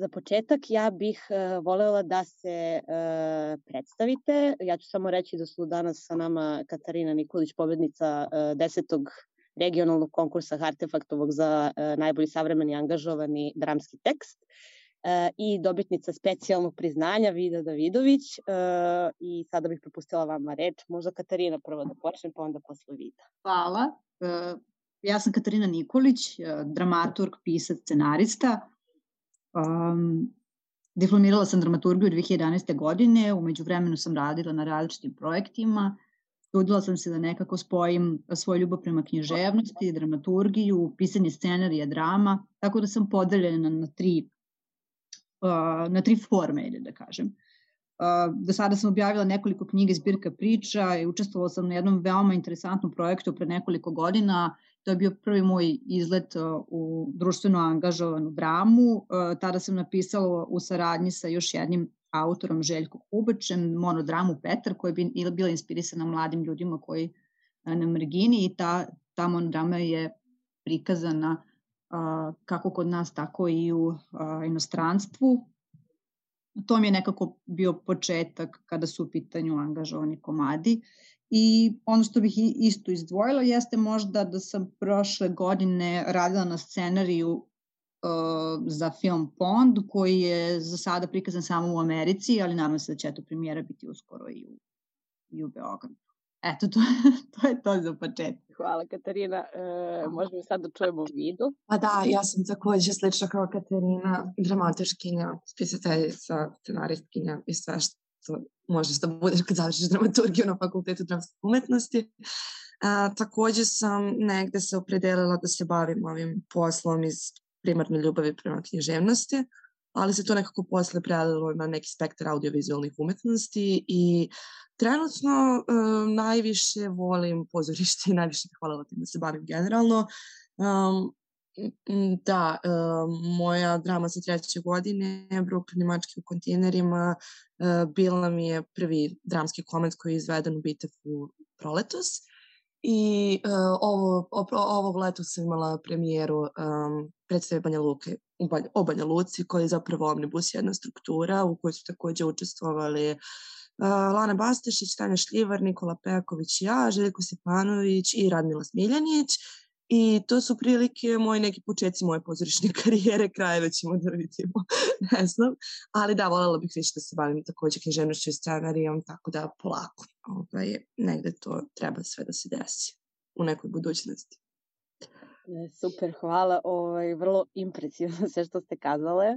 za početak ja bih uh, volela da se uh, predstavite. Ja ću samo reći da su danas sa nama Katarina Nikolić, pobednica uh, desetog regionalnog konkursa Artefaktovog za uh, najbolji savremeni angažovani dramski tekst uh, i dobitnica specijalnog priznanja Vida Davidović uh, i sada bih prepustila vama reč. Možda Katarina prvo da počne, pa onda posle Vida. Hvala. Ja sam Katarina Nikolić, dramaturg, pisac, scenarista. Um, diplomirala sam dramaturgiju 2011. godine, umeđu vremenu sam radila na različitim projektima, trudila sam se da nekako spojim svoju ljubav prema književnosti, dramaturgiju, pisanje scenarija, drama, tako da sam podeljena na tri, uh, na tri forme, ili da kažem. Uh, do sada sam objavila nekoliko knjiga zbirka priča i učestvovala sam na jednom veoma interesantnom projektu pre nekoliko godina To je bio prvi moj izlet uh, u društveno angažovanu dramu. Uh, tada sam napisala u saradnji sa još jednim autorom Željko Kubačem monodramu Petar koja je bila inspirisana mladim ljudima koji uh, na margini i ta, ta monodrama je prikazana kako kod nas, tako i u inostranstvu. To mi je nekako bio početak kada su u pitanju angažovani komadi I ono što bih isto izdvojila jeste možda da sam prošle godine radila na scenariju uh, za film Pond, koji je za sada prikazan samo u Americi, ali nadam se da će to premijera biti uskoro i u, i u Beogradu. Eto, to, to je to za početak. Hvala Katarina. E, možemo sad da čujemo vidu. Pa da, ja sam takođe slično kao Katarina, dramatičkinja, spisateljica, scenaristkinja i sve što možeš da budeš kad završiš dramaturgiju na fakultetu dramske umetnosti. A, takođe sam negde se opredelila da se bavim ovim poslom iz primarne ljubavi prema književnosti, ali se to nekako posle prelilo na neki spektar audiovizualnih umetnosti i trenutno uh, najviše volim pozorište i najviše bih volela da se bavim generalno. Um, Da, e, moja drama sa treće godine, Brooklyn i mačke u kontejnerima, e, bila mi je prvi dramski koment koji je izveden u Bitefu proletos. I uh, ovo, ovog leta sam imala premijeru um, predstave Banja Luke u Banja, o Banja Luci, koji je zapravo omnibus jedna struktura u kojoj su takođe učestvovali uh, Lana Bastešić, Tanja Šljivar, Nikola Peković i ja, Željko Stepanović i Radmila Smiljanić. I to su prilike moji neki početci moje pozorišne karijere, krajeve ćemo da vidimo, ne znam. Ali da, voljela bih više da se bavim takođe književnošću i scenarijom, tako da polako. Ovaj, negde to treba sve da se desi u nekoj budućnosti. E, super, hvala. Ovaj, vrlo impresivno sve što ste kazale. E,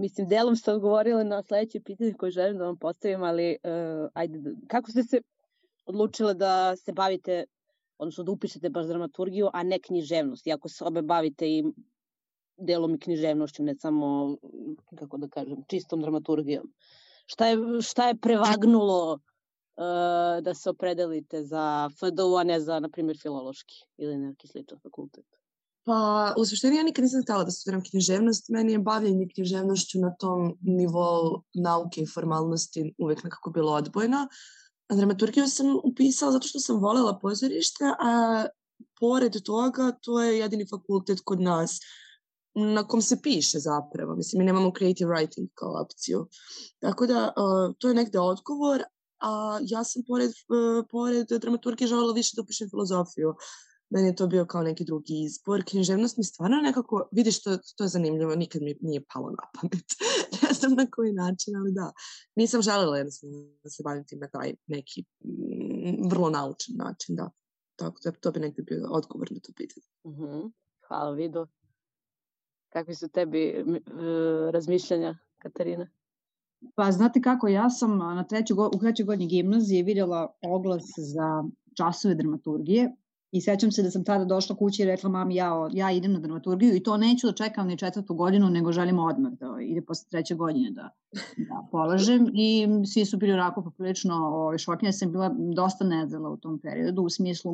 mislim, delom ste odgovorili na sledeće pitanje koje želim da vam postavim, ali e, ajde, kako ste se odlučile da se bavite odnosno da upišete baš dramaturgiju, a ne književnost, iako se obe bavite i delom i književnošću, ne samo, kako da kažem, čistom dramaturgijom. Šta je, šta je prevagnulo uh, da se opredelite za FDU, a ne za, na primjer, filološki ili neki sličan fakultet? Pa, u suštini ja nikad nisam htela da studiram književnost. Meni je bavljanje književnošću na tom nivou nauke i formalnosti uvek nekako bilo odbojno. Uh, dramaturgiju sam upisala zato što sam volela pozorište, a pored toga to je jedini fakultet kod nas na kom se piše zapravo. Mislim, mi nemamo creative writing kao opciju. Tako da, uh, to je negde odgovor, a ja sam pored, uh, pored dramaturgije želela više da upišem filozofiju. Meni je to bio kao neki drugi izbor. Književnost mi stvarno nekako, vidiš, to, to je zanimljivo, nikad mi nije palo na pamet. ne znam na koji način, ali da. Nisam želela jednostavno da se bavim tim na taj neki mm, vrlo naučan način, da. Tako da to bi negde bio odgovor na to pitanje. Uh mhm. -huh. Hvala, Vido. Kakvi su tebi uh, razmišljanja, Katarina? Pa znate kako, ja sam na trećoj, u trećoj godini gimnazije vidjela oglas za časove dramaturgije I sećam se da sam tada došla kući i rekla mami ja, ja idem na dramaturgiju i to neću da čekam ni četvrtu godinu, nego želim odmah da ide posle treće godine da, da polažem. I svi su bili onako poprilično ovaj. Sam bila dosta nezela u tom periodu u smislu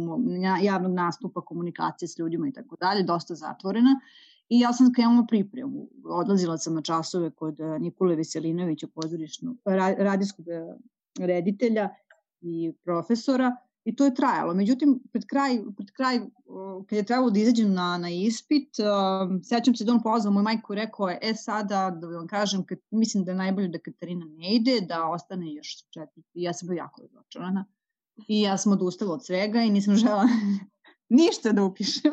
javnog nastupa, komunikacije s ljudima i tako dalje, dosta zatvorena. I ja sam krenula pripremu. Odlazila sam na časove kod eh, Nikole Veselinovića, pozorišnog, radijskog eh, reditelja i profesora I to je trajalo. Međutim, pred kraj, pred kraj kad je trebalo da izađem na, na ispit, uh, sećam se da on pozvao moju majku i rekao je, e sada, da vam kažem, kad, mislim da je najbolje da Katarina ne ide, da ostane još četiri. I ja sam bila jako razočarana. I ja sam odustala od svega i nisam žela ništa da upišem.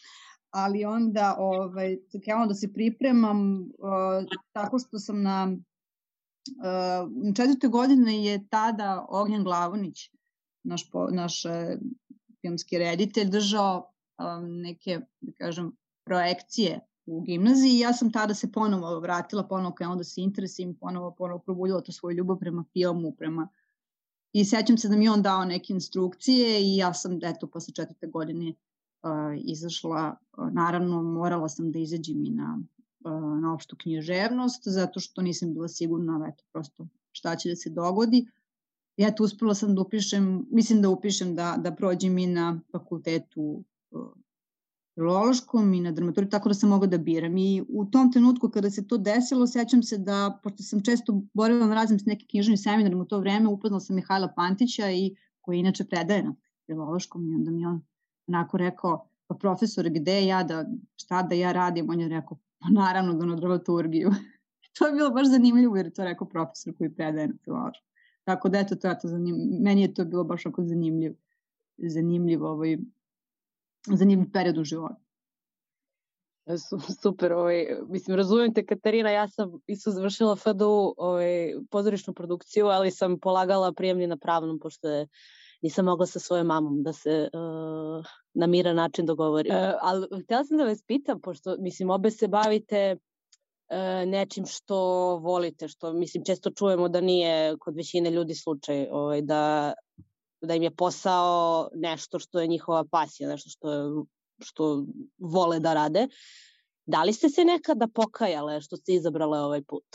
Ali onda ovaj, krenula da se pripremam uh, tako što sam na uh, četvrte godine je tada Ognjan Glavonić naš, po, naš e, filmski reditelj držao um, neke, da kažem, projekcije u gimnaziji i ja sam tada se ponovo vratila, ponovo krenula da se interesim, ponovo, ponovo probudila to svoju ljubav prema filmu, prema I sećam se da mi on dao neke instrukcije i ja sam, eto, posle četvrte godine uh, izašla, uh, naravno morala sam da izađem i na, uh, na opštu književnost, zato što nisam bila sigurna, eto, prosto šta će da se dogodi. Uh, ja tu uspela sam da upišem, mislim da upišem da, da prođem i na fakultetu filološkom i na dramaturgiju, tako da sam mogla da biram. I u tom trenutku kada se to desilo, sećam se da, pošto sam često borila na razim s nekim knjižnim seminarima u to vreme, upoznala sam Mihajla Pantića i koji inače predaje na filološkom i onda mi on onako rekao, pa profesor, gde ja da, šta da ja radim? On je rekao, pa naravno da na dramaturgiju. to je bilo baš zanimljivo jer je to rekao profesor koji predaje na filološkom. Tako da eto, to je to zanim... meni je to bilo baš ako zanimljiv, zanimljiv, ovaj, zanimljiv period u životu. Super, ovaj, mislim, razumijem te Katarina, ja sam isto završila FDU ovaj, pozorišnu produkciju, ali sam polagala prijemni na pravnom, pošto je, nisam mogla sa svojom mamom da se uh, na miran način dogovori. Uh, ali htela sam da vas pitam, pošto, mislim, obe se bavite nečim što volite, što mislim često čujemo da nije kod većine ljudi slučaj, ovaj, da, da im je posao nešto što je njihova pasija, nešto što, je, što vole da rade. Da li ste se nekada pokajale što ste izabrale ovaj put?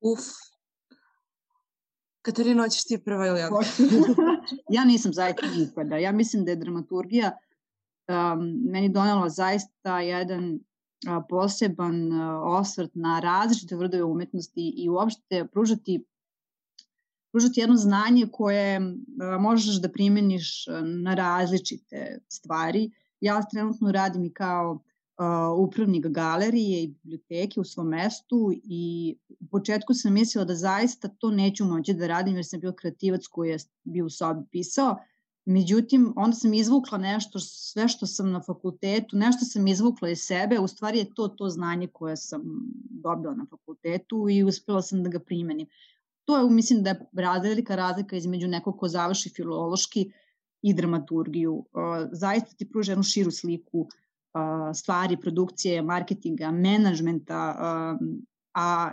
Uf. Katarina, hoćeš ti prva ili ja? ja nisam zaista nikada. Ja mislim da je dramaturgija um, meni donela zaista jedan poseban osvrt na različite vrdove umetnosti i uopšte pružati pružati jedno znanje koje možeš da primeniš na različite stvari. Ja trenutno radim i kao upravnik galerije i biblioteke u svom mestu i u početku sam mislila da zaista to neću moći da radim jer sam bio kreativac koji je bio u sobi pisao, Međutim, onda sam izvukla nešto, sve što sam na fakultetu, nešto sam izvukla iz sebe, u stvari je to to znanje koje sam dobila na fakultetu i uspela sam da ga primenim. To je, mislim da je velika razlika između nekog ko završi filološki i dramaturgiju. Zaista ti pruža jednu širu sliku stvari, produkcije, marketinga, menadžmenta, a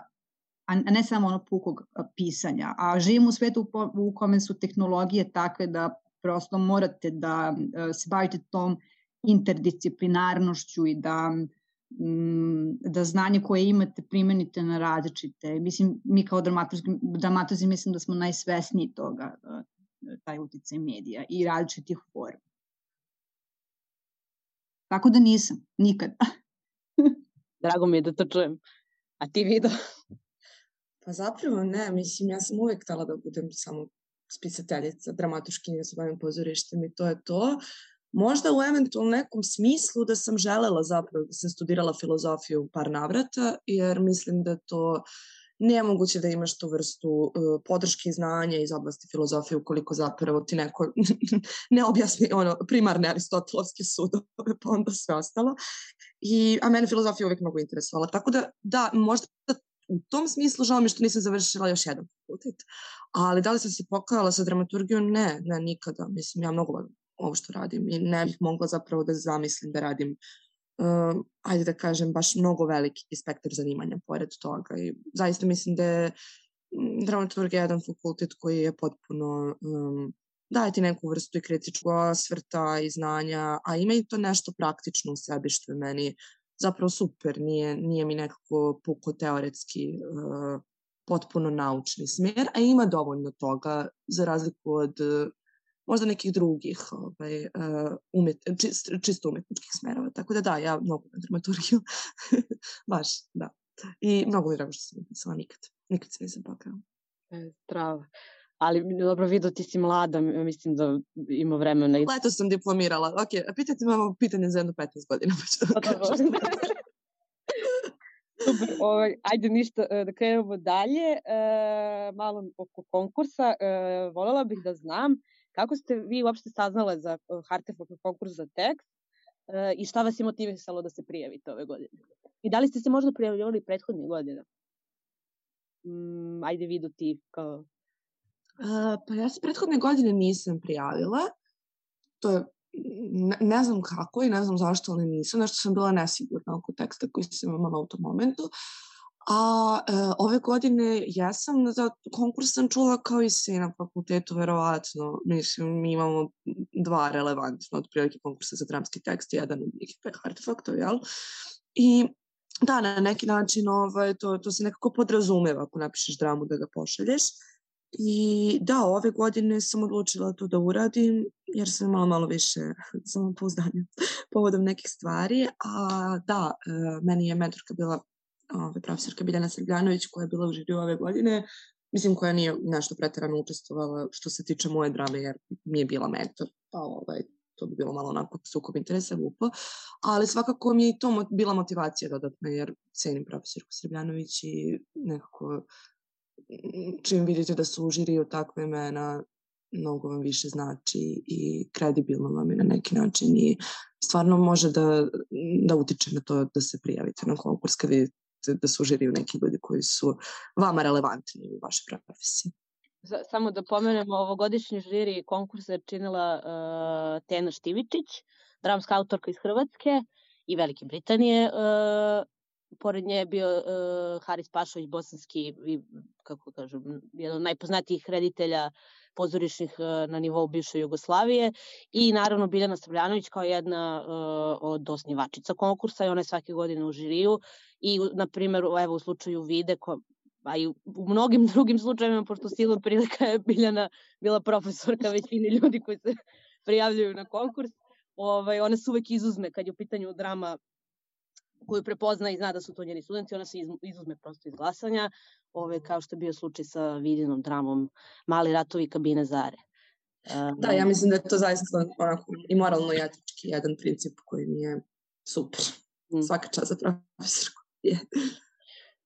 a ne samo ono pukog pisanja. A živimo u svetu u kome su tehnologije takve da prosto morate da e, se bavite tom interdisciplinarnošću i da mm, da znanje koje imate primenite na različite. Mislim, mi kao dramaturzi mislim da smo najsvesniji toga, e, taj uticaj medija i različitih forma. Tako da nisam, nikad. Drago mi je da to čujem. A ti vidio? Pa zapravo ne, mislim, ja sam uvek htela da budem samo spisateljica, dramatuškinja sa bavim pozorištem i to je to. Možda u eventualnom nekom smislu da sam želela zapravo da sam studirala filozofiju par navrata, jer mislim da to nemoguće da imaš tu vrstu uh, podrške i znanja iz oblasti filozofije ukoliko zapravo ti neko ne objasni ono, primarne aristotelovske sudove, pa onda sve ostalo. I, a mene filozofija uvek mnogo interesovala. Tako da, da, možda u tom smislu žao mi što nisam završila još jedan fakultet. Ali da li sam se pokajala sa dramaturgijom? Ne, ne, nikada. Mislim, ja mnogo volim ovo što radim i ne bih mogla zapravo da zamislim da radim uh, ajde da kažem, baš mnogo veliki spektar zanimanja pored toga. I zaista mislim da je mm, dramaturgija jedan fakultet koji je potpuno um, daje ti neku vrstu i kritičkog osvrta i znanja, a ima i to nešto praktično u sebi što je meni zapravo super, nije, nije mi nekako puko teoretski uh, potpuno naučni smer, a ima dovoljno toga za razliku od uh, možda nekih drugih ovaj, uh, umet, čist, čisto umetničkih smerova. Tako da da, ja mnogo na dramaturgiju. Baš, da. I mnogo mi drago što sam napisala nikad. Nikad se nisam pakao. E, strava. Ali dobro vidio ti si mlada, mislim da ima vremena. Leto sam diplomirala. Ok, a pitajte ovo pitanje za jedno 15 godina. Pa ću da pa kažem. Super, ovaj, ajde ništa, e, da krenemo dalje. E, malo oko konkursa. E, volela bih da znam kako ste vi uopšte saznale za e, Hartefok konkurs za tekst e, i šta vas je motivisalo da se prijavite ove godine? I da li ste se možda prijavljivali prethodnih godina? Mm, ajde vidu ti kao Uh, pa ja se prethodne godine nisam prijavila. To je, ne, ne znam kako i ne znam zašto, ali nisam. Nešto sam bila nesigurna oko teksta koji sam imala u tom momentu. A e, ove godine jesam za konkurs sam čula kao i se na fakultetu, verovatno. Mislim, mi imamo dva relevantna otprilike konkursa za dramski tekst, jedan od njih je Artefaktov, jel? I da, na neki način ovaj, to, to se nekako podrazumeva ako napišeš dramu da ga pošalješ. I da, ove godine sam odlučila to da uradim, jer sam imala malo više samopouzdanja povodom nekih stvari. A da, e, meni je mentorka bila ove, profesorka Biljana Srbljanović koja je bila u žiriju ove godine, mislim koja nije nešto preterano učestvovala što se tiče moje drame, jer mi je bila mentor. Pa ovaj, to bi bilo malo onako sukob interesa glupo, ali svakako mi je i to bila motivacija dodatna, jer cenim profesorku Srbljanović i nekako čim vidite da su u žiriju takve imena, mnogo vam više znači i kredibilno vam je na neki način i stvarno može da, da utiče na to da se prijavite na konkurs kad vidite da su u žiriju neki ljudi koji su vama relevantni u vašoj profesiji. Samo da pomenemo, ovogodišnji žiri konkursa je činila uh, Tena Štivičić, dramska autorka iz Hrvatske i Velike Britanije. Uh, pored nje je bio uh, Haris Pašović, bosanski, i, kako kažem, jedan od najpoznatijih reditelja pozorišnih uh, na nivou bivše Jugoslavije i naravno Biljana Stavljanović kao jedna uh, od osnivačica konkursa i ona je svake godine u žiriju i, na primjer, evo u slučaju Vide, ko, a i u mnogim drugim slučajevima, pošto silom prilika je Biljana bila profesorka većini ljudi koji se prijavljaju na konkurs, ovaj, ona se uvek izuzme kad je u pitanju drama koju prepozna i zna da su to njeni studenti, ona se izuzme prosto iz glasanja, ove, kao što je bio slučaj sa vidinom dramom Mali ratovi kabine Zare. Um, da, ja mislim da je to zaista onako i moralno i etički jedan princip koji mi je super. Mm. Svaka čast za profesorku. Je.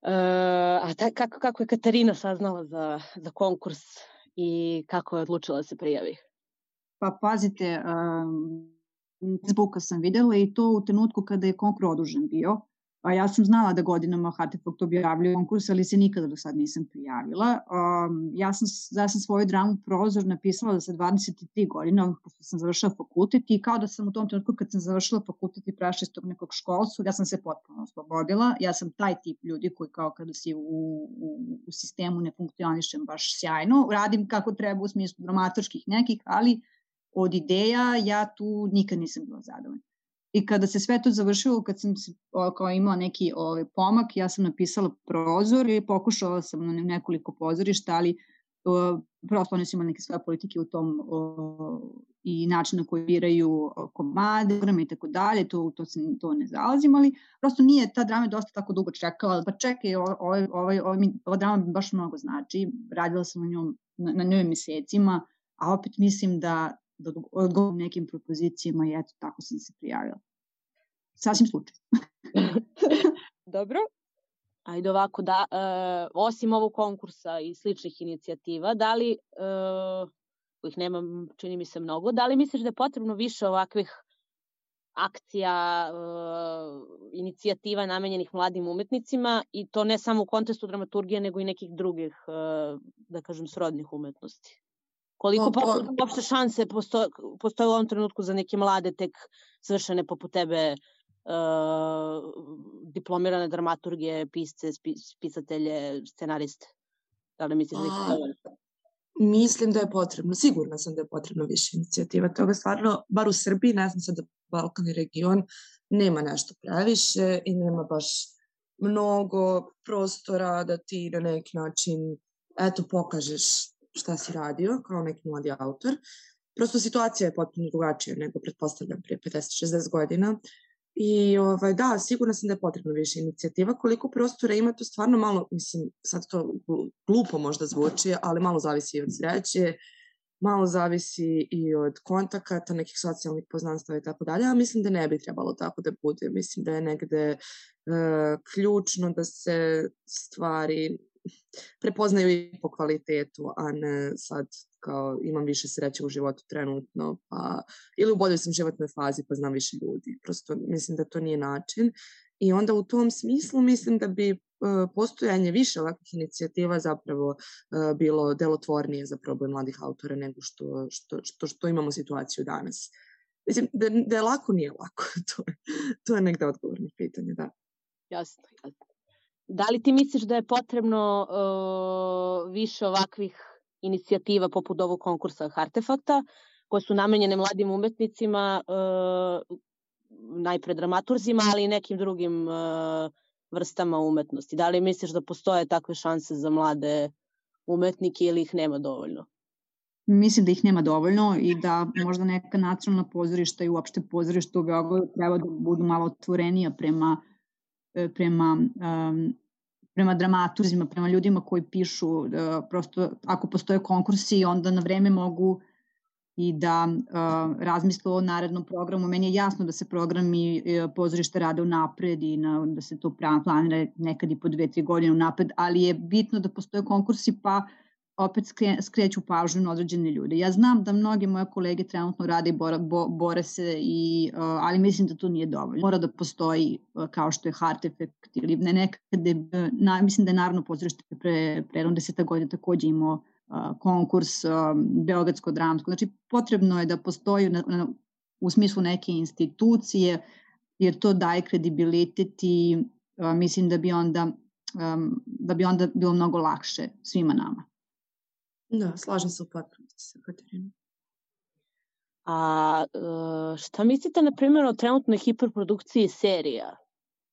Uh, a ta, kako, kako je Katarina saznala za, za konkurs i kako je odlučila da se prijavi? Pa pazite, um, Facebooka sam videla i to u trenutku kada je konkurs odužen bio. A ja sam znala da godinama Artefakt objavljuje konkurs, ali se nikada do sad nisam prijavila. Um, ja, sam, ja sam svoju dramu Prozor napisala da sa 23 godina, pošto sam završila fakultet i kao da sam u tom trenutku kad sam završila fakultet i prešla iz tog nekog školstva, ja sam se potpuno oslobodila. Ja sam taj tip ljudi koji kao kada si u, u, u sistemu ne funkcionišem baš sjajno. Radim kako treba u smislu dramaturških nekih, ali od ideja, ja tu nikad nisam bila zadovoljna. I kada se sve to završilo, kad sam se, kao imala neki ovaj, pomak, ja sam napisala prozor i pokušala sam na nekoliko pozorišta, ali o, prosto oni su imali neke svoje politike u tom o, i način na koji biraju komade, i tako dalje, to, to, se, to ne zalazim, ali prosto nije, ta drama dosta tako dugo čekala, pa čekaj, ovaj, ovaj, ovaj, ova drama baš mnogo znači, radila sam na, njom, na, na njoj mesecima, a opet mislim da da odgovorim nekim propozicijama i eto, tako sam se prijavila. Sasvim slučajno. Dobro. Ajde ovako, da, e, osim ovog konkursa i sličnih inicijativa, da li, e, kojih nema, čini mi se mnogo, da li misliš da je potrebno više ovakvih akcija, e, inicijativa namenjenih mladim umetnicima i to ne samo u kontestu dramaturgije, nego i nekih drugih, e, da kažem, srodnih umetnosti? Koliko pa, pa, uopšte šanse postoje, postoje u ovom trenutku za neke mlade tek svršene poput tebe uh, diplomirane dramaturgije, pisce, pisatelje, scenariste? Da li misliš da je Mislim da je potrebno, sigurna sam da je potrebno više inicijativa. Toga stvarno, bar u Srbiji, ne znam sad da Balkan i region, nema nešto previše i nema baš mnogo prostora da ti na neki način eto pokažeš šta si radio kao neki mladi autor. Prosto situacija je potpuno drugačija nego pretpostavljam prije 50-60 godina I ovaj, da, sigurno sam da je potrebno više inicijativa. Koliko prostora ima, to stvarno malo, mislim, sad to glupo možda zvuči, ali malo zavisi od sreće, malo zavisi i od kontakata, nekih socijalnih poznanstava i tako dalje, a mislim da ne bi trebalo tako da bude. Mislim da je negde uh, ključno da se stvari prepoznaju i po kvalitetu, a ne sad kao imam više sreće u životu trenutno, pa, ili u boljoj sam životnoj fazi pa znam više ljudi. Prosto mislim da to nije način. I onda u tom smislu mislim da bi postojanje više ovakvih inicijativa zapravo bilo delotvornije za problem mladih autora nego što, što, što, što imamo situaciju danas. Mislim, da, da je lako, nije lako. to, je, to je negde odgovor na pitanje, da. Jasno, jasno. Da li ti misliš da je potrebno uh, više ovakvih inicijativa poput ovog konkursa Artefakta, koje su namenjene mladim umetnicima, uh, najpre dramaturzima, ali i nekim drugim uh, vrstama umetnosti. Da li misliš da postoje takve šanse za mlade umetnike ili ih nema dovoljno? Mislim da ih nema dovoljno i da možda neka nacionalna pozorišta i uopšte pozorišta u Beogradu treba da budu malo otvorenija prema, e, prema, um, prema dramaturzima, prema ljudima koji pišu. Uh, prosto ako postoje konkursi onda na vreme mogu i da uh, razmisle o narednom programu. Meni je jasno da se programi uh, pozorište rade u napred i na, da se to planira nekad i po dve, tri godine u napred, ali je bitno da postoje konkursi pa opet skre, skreću pažnju na određene ljude. Ja znam da mnogi moje kolege trenutno rade i bore, bo, bore se, i, uh, ali mislim da to nije dovoljno. Mora da postoji uh, kao što je Heart Effect ili ne nekade, uh, na, mislim da je naravno pozorište pre, pre 10 godina takođe imao konkurs Beogradsko dramsko. Znači potrebno je da postoji na, na, u smislu neke institucije jer to daje kredibilitet i mislim da bi onda um, da bi onda bilo mnogo lakše svima nama. Da, slažem se u potpunosti sa Katarinom. A šta mislite, na primjer, o trenutnoj hiperprodukciji serija?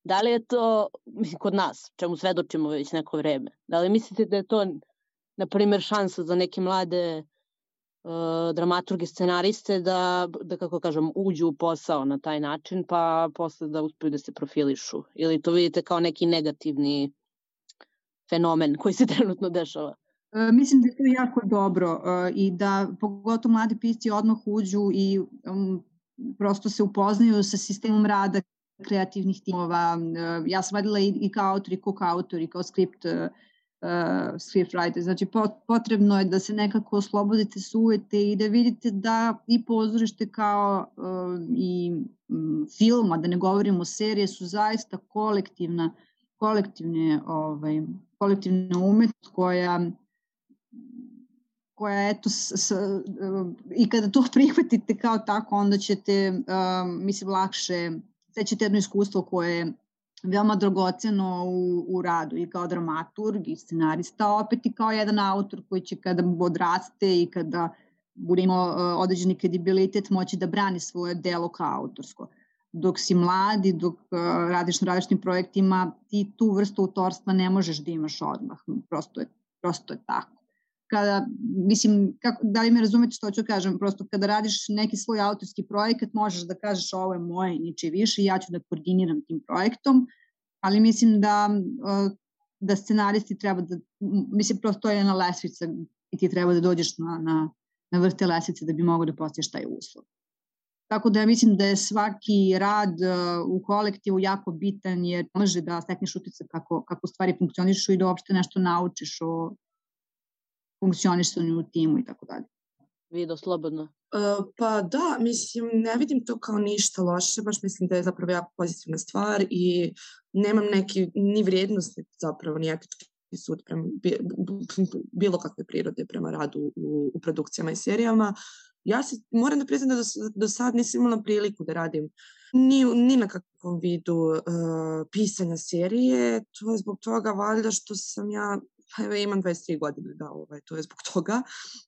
Da li je to, mislim, kod nas, čemu svedočimo već neko vreme, da li mislite da je to na primjer, šansa za neke mlade uh, dramaturge, scenariste da, da, kako kažem, uđu u posao na taj način, pa posle da uspeju da se profilišu. Ili to vidite kao neki negativni fenomen koji se trenutno dešava? E, mislim da je to jako dobro e, i da pogotovo mladi pisci odmah uđu i um, prosto se upoznaju sa sistemom rada kreativnih timova. E, ja sam radila i, kao autor i kao autor i kao skript uh, uh, scriptwriter. Znači potrebno je da se nekako oslobodite sujete i da vidite da i pozorište kao uh, i um, film, a da ne govorimo serije, su zaista kolektivna kolektivne, ovaj, kolektivna umetnost koja koja eto s, s, i kada to prihvatite kao tako onda ćete um, mislim lakše sećate jedno iskustvo koje veoma dragoceno u, u radu i kao dramaturg i scenarista, opet i kao jedan autor koji će kada odraste i kada bude imao uh, određeni kredibilitet moći da brani svoje delo kao autorsko. Dok si mladi, dok uh, radiš na različitim projektima, ti tu vrstu autorstva ne možeš da imaš odmah. Prosto je, prosto je tako kada, mislim, kako, da li me razumete što ću kažem, prosto kada radiš neki svoj autorski projekat, možeš da kažeš ovo je moje, niče više, ja ću da koordiniram tim projektom, ali mislim da, da scenaristi treba da, mislim, prosto to je jedna lesvica i ti treba da dođeš na, na, na vrte lesvice da bi mogo da postiš taj uslov. Tako da ja mislim da je svaki rad u kolektivu jako bitan jer može da stekneš utisak kako, kako stvari funkcionišu i da uopšte nešto naučiš o, funkcionisanju u timu i tako dalje. Vido, slobodno. Uh, pa da, mislim, ne vidim to kao ništa loše, baš mislim da je zapravo jako pozitivna stvar i nemam neki ni vrijednost, zapravo ni etički sud prema bilo kakve prirode prema radu u, u produkcijama i serijama. Ja se moram da priznam da do, do sad nisam imala priliku da radim ni, ni na kakvom vidu uh, pisanja serije. To je zbog toga valjda što sam ja pa evo imam 23 godine, da, ovaj, to je zbog toga,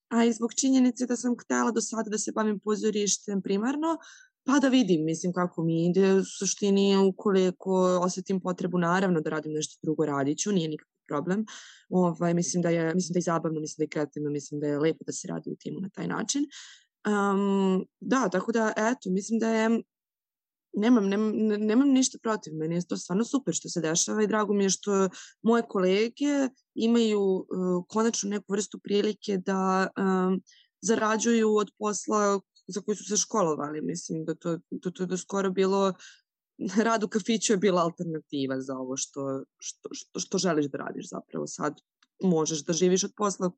a i zbog činjenice da sam htela do sada da se bavim pozorištem primarno, pa da vidim, mislim, kako mi ide, u suštini, ukoliko osetim potrebu, naravno, da radim nešto drugo, radit ću, nije nikakav problem. Ovaj, mislim da je, mislim da je zabavno, mislim da je kreativno, mislim da je lepo da se radi u timu na taj način. Um, da, tako da, eto, mislim da je nemam, nemam, nemam ništa protiv, meni je to stvarno super što se dešava i drago mi je što moje kolege imaju uh, konačno neku vrstu prilike da um, zarađuju od posla za koji su se školovali. Mislim da to, to, to je do skoro bilo rad u kafiću je bila alternativa za ovo što, što, što, što želiš da radiš zapravo sad možeš da živiš od posla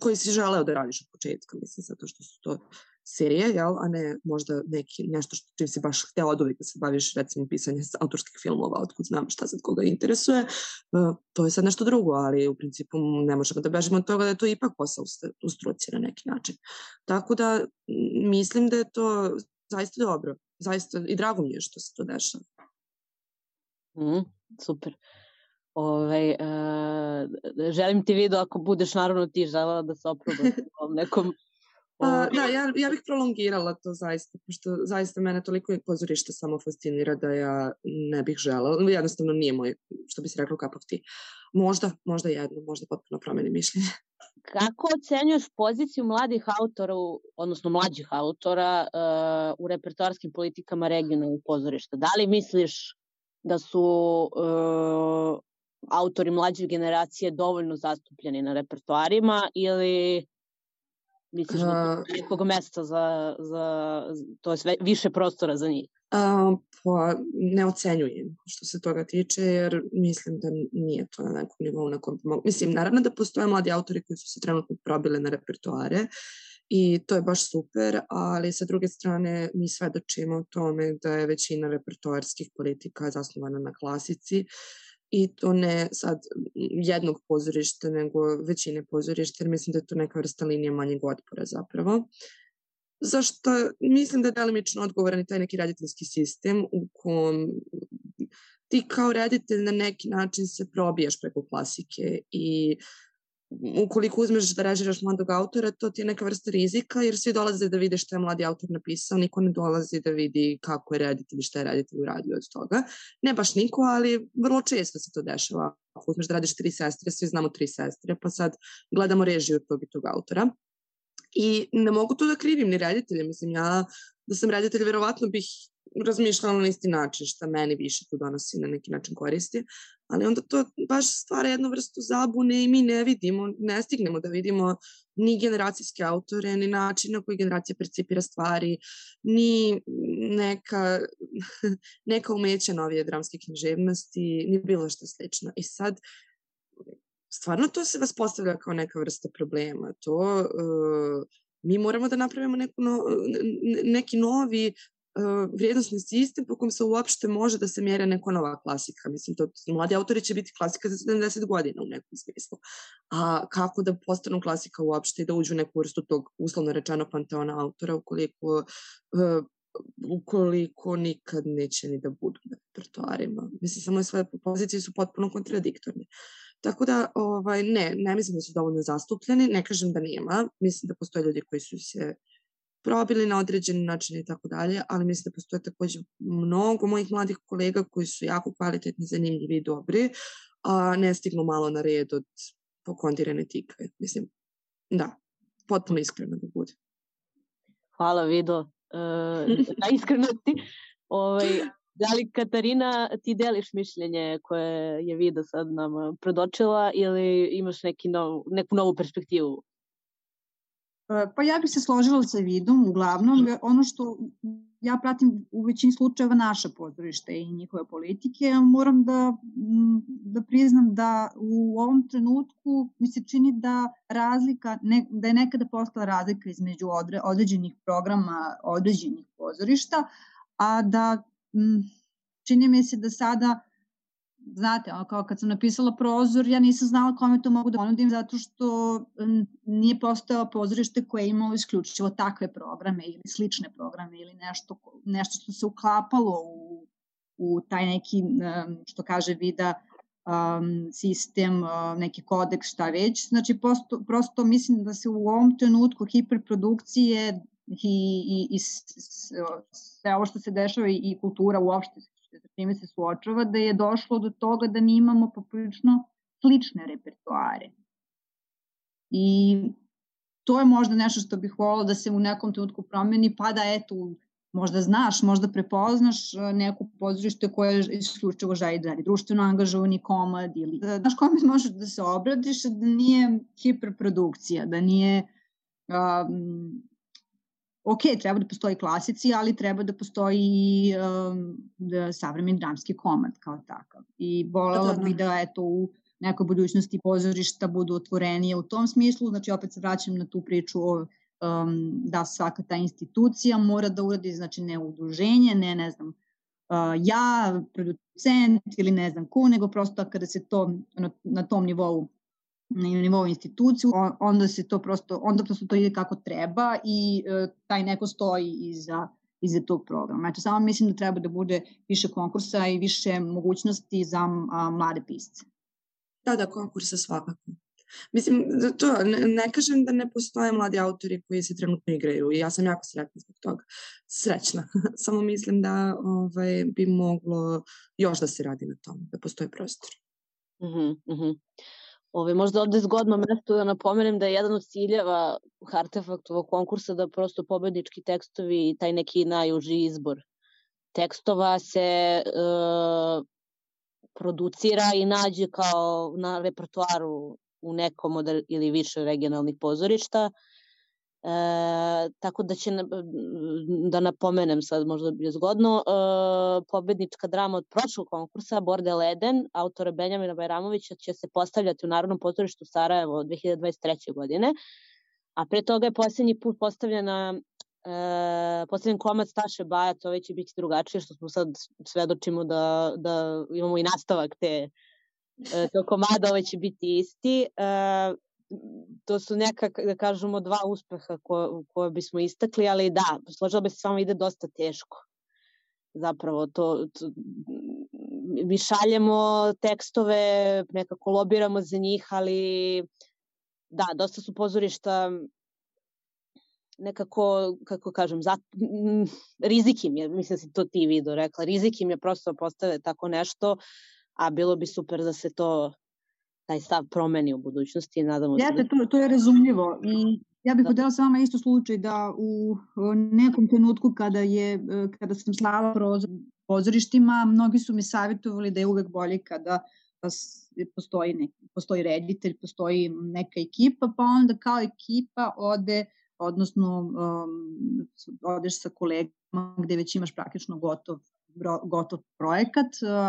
koji si želeo da radiš od početka, mislim, zato što su to serije, jel, a ne možda neki, nešto što čim si baš hteo od uvijek da se baviš recimo pisanje autorskih filmova, otkud znam šta sad koga interesuje, uh, to je sad nešto drugo, ali u principu ne možemo da bežimo od toga da je to ipak posao u struci na neki način. Tako da mislim da je to zaista dobro, zaista i drago mi je što se to dešava. Mm, super. Ove, uh, želim ti video ako budeš naravno ti želela da se oprobaš u nekom Pa, da, ja, ja bih prolongirala to zaista, pošto zaista mene toliko pozorište samo fascinira da ja ne bih žela. Jednostavno nije moj, što bi se reklo, cup of tea. Možda, možda jedno, možda potpuno promeni mišljenje. Kako ocenjuješ poziciju mladih autora, odnosno mlađih autora uh, u repertoarskim politikama regionalnog pozorišta? Da li misliš da su uh, autori mlađe generacije dovoljno zastupljeni na repertoarima ili misliš da nekog mesta za, za to je sve, više prostora za njih? Uh, pa ne ocenjujem što se toga tiče, jer mislim da nije to na nekom nivou na kom mogu. Mislim, naravno da postoje mladi autori koji su se trenutno probile na repertoare i to je baš super, ali sa druge strane mi svedočimo o tome da je većina repertoarskih politika zasnovana na klasici i to ne sad jednog pozorišta, nego većine pozorišta, jer mislim da je to neka vrsta linije manjeg otpora zapravo. Zašto mislim da je delimično odgovoran i taj neki rediteljski sistem u kom ti kao reditelj na neki način se probijaš preko klasike i ukoliko uzmeš da režiraš mladog autora, to ti je neka vrsta rizika, jer svi dolaze da vide šta je mladi autor napisao, niko ne dolazi da vidi kako je reditelj i šta je reditelj uradio od toga. Ne baš niko, ali vrlo često se to dešava. Ako uzmeš da radiš tri sestre, svi znamo tri sestre, pa sad gledamo režiju tog i tog autora. I ne mogu to da krivim ni reditelje, mislim ja da sam reditelj verovatno bih razmišljala na isti način šta meni više tu donosi na neki način koristi, ali onda to baš stvara jednu vrstu zabune i mi ne vidimo, ne stignemo da vidimo ni generacijske autore, ni način na koji generacija percipira stvari, ni neka, neka umeća novije dramske književnosti, ni bilo što slično. I sad, stvarno to se vas postavlja kao neka vrsta problema. To uh, mi moramo da napravimo neku no, neki novi vrijednostni sistem po kom se uopšte može da se mjere neka nova klasika. Mislim, to, mladi autori će biti klasika za 70 godina u nekom smislu. A kako da postanu klasika uopšte i da uđu u neku vrstu tog uslovno rečeno panteona autora ukoliko uh, ukoliko nikad neće ni da budu na repertoarima. Mislim, samo svoje pozicije su potpuno kontradiktorne. Tako da, ovaj, ne, ne mislim da su dovoljno zastupljeni, ne kažem da nema, mislim da postoje ljudi koji su se probili na određeni način i tako dalje, ali mislim da postoje takođe mnogo mojih mladih kolega koji su jako kvalitetni, zanimljivi i dobri, a ne stignu malo na red od pokondirane tikve. Mislim, da, potpuno iskreno da bude. Hvala Vido uh, na iskrenosti. Ovaj, da li Katarina ti deliš mišljenje koje je Vida sad nam predočila ili imaš neki nov, neku novu perspektivu E, pa ja bih se složila sa vidom, uglavnom, ono što ja pratim u većini slučajeva naša pozorište i njihove politike, moram da, da priznam da u ovom trenutku mi se čini da razlika, ne, da je nekada postala razlika između odre, određenih programa, određenih pozorišta, a da čini mi se da sada znate, ono kao kad sam napisala prozor, ja nisam znala kome to mogu da ponudim zato što nije postao pozorište koje je imalo isključivo takve programe ili slične programe ili nešto, nešto što se uklapalo u, u taj neki, što kaže Vida, um, sistem, uh, neki kodeks, šta već. Znači, prosto, prosto mislim da se u ovom trenutku hiperprodukcije i, i, i sve ovo što se dešava i, i kultura uopšte sa čime se suočava, da je došlo do toga da mi imamo poprilično slične repertoare. I to je možda nešto što bih volila da se u nekom trenutku promeni, pa da eto možda znaš, možda prepoznaš neko pozorište koje isključivo želi da radi društveno angažovani komad ili da, znaš kome možeš da se obradiš da nije hiperprodukcija, da nije um, ok, treba da postoji klasici, ali treba da postoji i um, da savremeni dramski komad kao takav. I volela bih da eto u nekoj budućnosti pozorišta budu otvorenije u tom smislu, znači opet se vraćam na tu priču o um, da svaka ta institucija mora da uradi, znači ne udruženje, ne ne znam, uh, ja, producent ili ne znam ko, nego prosto kada se to na, na tom nivou na nivou instituciju, onda se to prosto, onda prosto to ide kako treba i uh, taj neko stoji iza iza tog programa. Eto, samo mislim da treba da bude više konkursa i više mogućnosti za a, mlade pisce. Da, da, konkursa svakako. Mislim, da to, ne, ne kažem da ne postoje mladi autori koji se trenutno igraju i ja sam jako sretna zbog toga. Srećna. Samo mislim da ovaj, bi moglo još da se radi na tom, da postoje prostor. Mm -hmm, mm. Ove, možda ovde zgodno mesto da napomenem da je jedan od ciljeva Hartefaktovog konkursa da prosto pobednički tekstovi i taj neki najuži izbor tekstova se e, producira i nađe kao na repertoaru u nekom od ili više regionalnih pozorišta. E, tako da će da napomenem sad možda bi zgodno e, pobednička drama od prošlog konkursa Borde Leden autora Benjamina Bajramovića će se postavljati u Narodnom pozorištu Sarajevo 2023. godine a pre toga je poslednji put postavljena e, posljednji komad Staše Baja, to već će biti drugačije, što smo sad svedočimo da, da imamo i nastavak te e, to komada, ovaj će biti isti. E, to su neka, da kažemo, dva uspeha ko, koje bismo istakli, ali da, složila bi se s vama ide dosta teško. Zapravo, to, to mi šaljemo tekstove, nekako lobiramo za njih, ali da, dosta su pozorišta nekako, kako kažem, za, rizik im je, mislim da si to ti video rekla, rizik im je prosto da postave tako nešto, a bilo bi super da se to taj stav promeni u budućnosti nadamo se. Jeste, da... to, to je razumljivo i ja bih da. sa vama isto slučaj da u nekom trenutku kada je kada sam slala pozorištima, mnogi su mi savjetovali da je uvek bolje kada postoji neki, postoji reditelj, postoji neka ekipa, pa onda kao ekipa ode odnosno um, odeš sa kolegama gde već imaš praktično gotov, gotov projekat.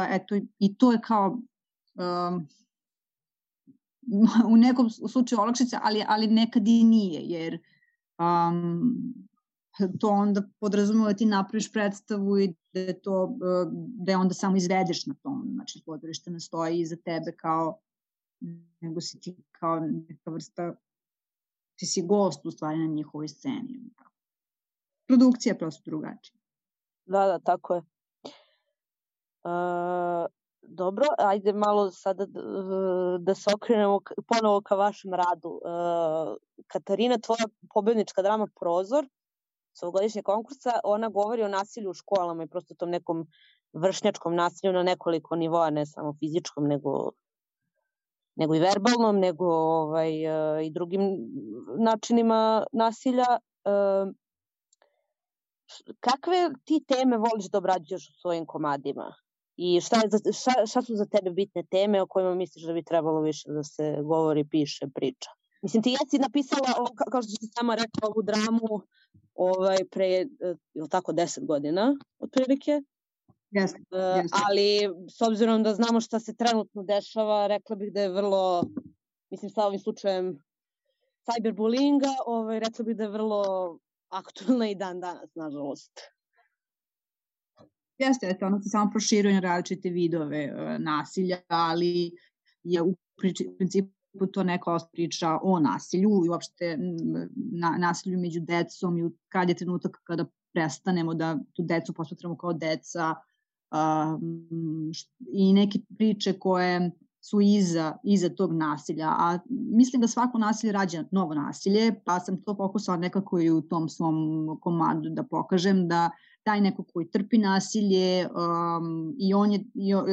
Eto, i to je kao um, u nekom slučaju olakšica, ali, ali nekad i nije, jer um, to onda podrazumeva da ti napraviš predstavu i da je to, uh, da je onda samo izvedeš na tom, znači pozorište ne stoji iza tebe kao nego si ti kao neka vrsta ti si gost u stvari na njihovoj sceni. Produkcija je prosto drugačija. Da, da, tako je. Uh, dobro, ajde malo sada da, se okrenemo ponovo ka vašem radu. Uh, Katarina, tvoja pobednička drama Prozor, s ovogodišnjeg konkursa, ona govori o nasilju u školama i prosto tom nekom vršnjačkom nasilju na nekoliko nivoa, ne samo fizičkom, nego nego i verbalnom, nego ovaj, e, i drugim načinima nasilja. E, kakve ti teme voliš da obrađuješ u svojim komadima? I šta, je za, šta, šta su za tebe bitne teme o kojima misliš da bi trebalo više da se govori, piše, priča? Mislim, ti jesi napisala, kao što si sama rekla, ovu dramu ovaj, pre, e, je tako, deset godina, otprilike? Jeste, jeste. Ali, s obzirom da znamo šta se trenutno dešava, rekla bih da je vrlo, mislim sa ovim slučajem cyberbullyinga, ovaj, rekla bih da je vrlo aktualna i dan danas, nažalost. Jeste, eto, ono se samo proširuje na različite vidove uh, nasilja, ali je u principu to neka priča o nasilju i uopšte na, nasilju među decom i kad je trenutak kada prestanemo da tu decu posmatramo kao deca, um, i neke priče koje su iza, iza tog nasilja, a mislim da svako nasilje rađa novo nasilje, pa sam to pokusala nekako i u tom svom komadu da pokažem da taj neko koji trpi nasilje um, i on je i, uh,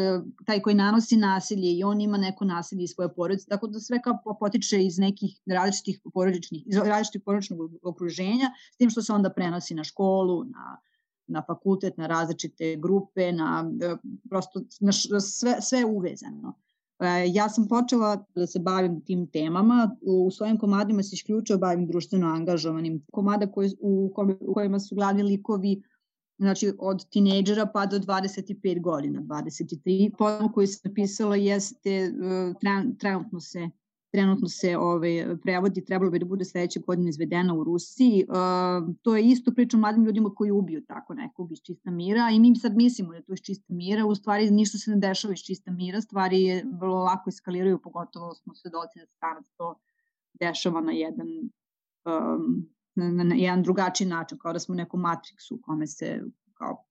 taj koji nanosi nasilje i on ima neko nasilje iz svoje porodice, tako da sve kao potiče iz nekih različitih porodičnih, iz različitih porodičnog okruženja, s tim što se onda prenosi na školu, na na fakultet, na različite grupe, na prosto na sve, sve uvezano. Ja sam počela da se bavim tim temama, u svojim komadima se isključio bavim društveno angažovanim komada koji, u, u kojima su glavni likovi znači od tinejdžera pa do 25 godina, 23. Pojem koji sam napisala jeste, trenutno se trenutno se ovaj, prevodi, trebalo bi da bude sledeće godine izvedena u Rusiji. Uh, to je isto priča mladim ljudima koji ubiju tako nekog iz čista mira i mi sad mislimo da je to iz čista mira, u stvari ništa se ne dešava iz čista mira, stvari je vrlo lako eskaliraju, pogotovo smo svedoci da se danas to dešava na jedan um, na, na jedan drugačiji način, kao da smo u nekom matriksu u kome se kao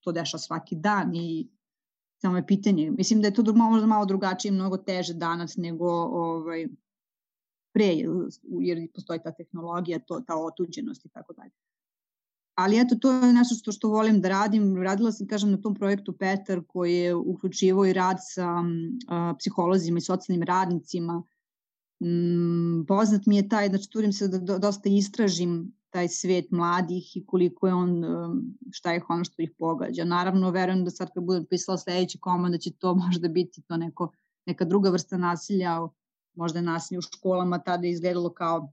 to dešava svaki dan i Samo je pitanje. Mislim da je to možda malo drugačije i mnogo teže danas nego ovaj, pre, jer postoji ta tehnologija, to, ta otuđenost i tako dalje. Ali eto, to je nešto što, što volim da radim. Radila sam, kažem, na tom projektu Petar koji je uključivo i rad sa a, psiholozima i socijalnim radnicima. Mm, poznat mi je taj, znači trudim se da dosta istražim taj svet mladih i koliko je on, um, šta je ono što ih pogađa. Naravno, verujem da sad kad budem pisala sledeći komad da će to možda biti to neko, neka druga vrsta nasilja, možda je nasilje u školama tada izgledalo kao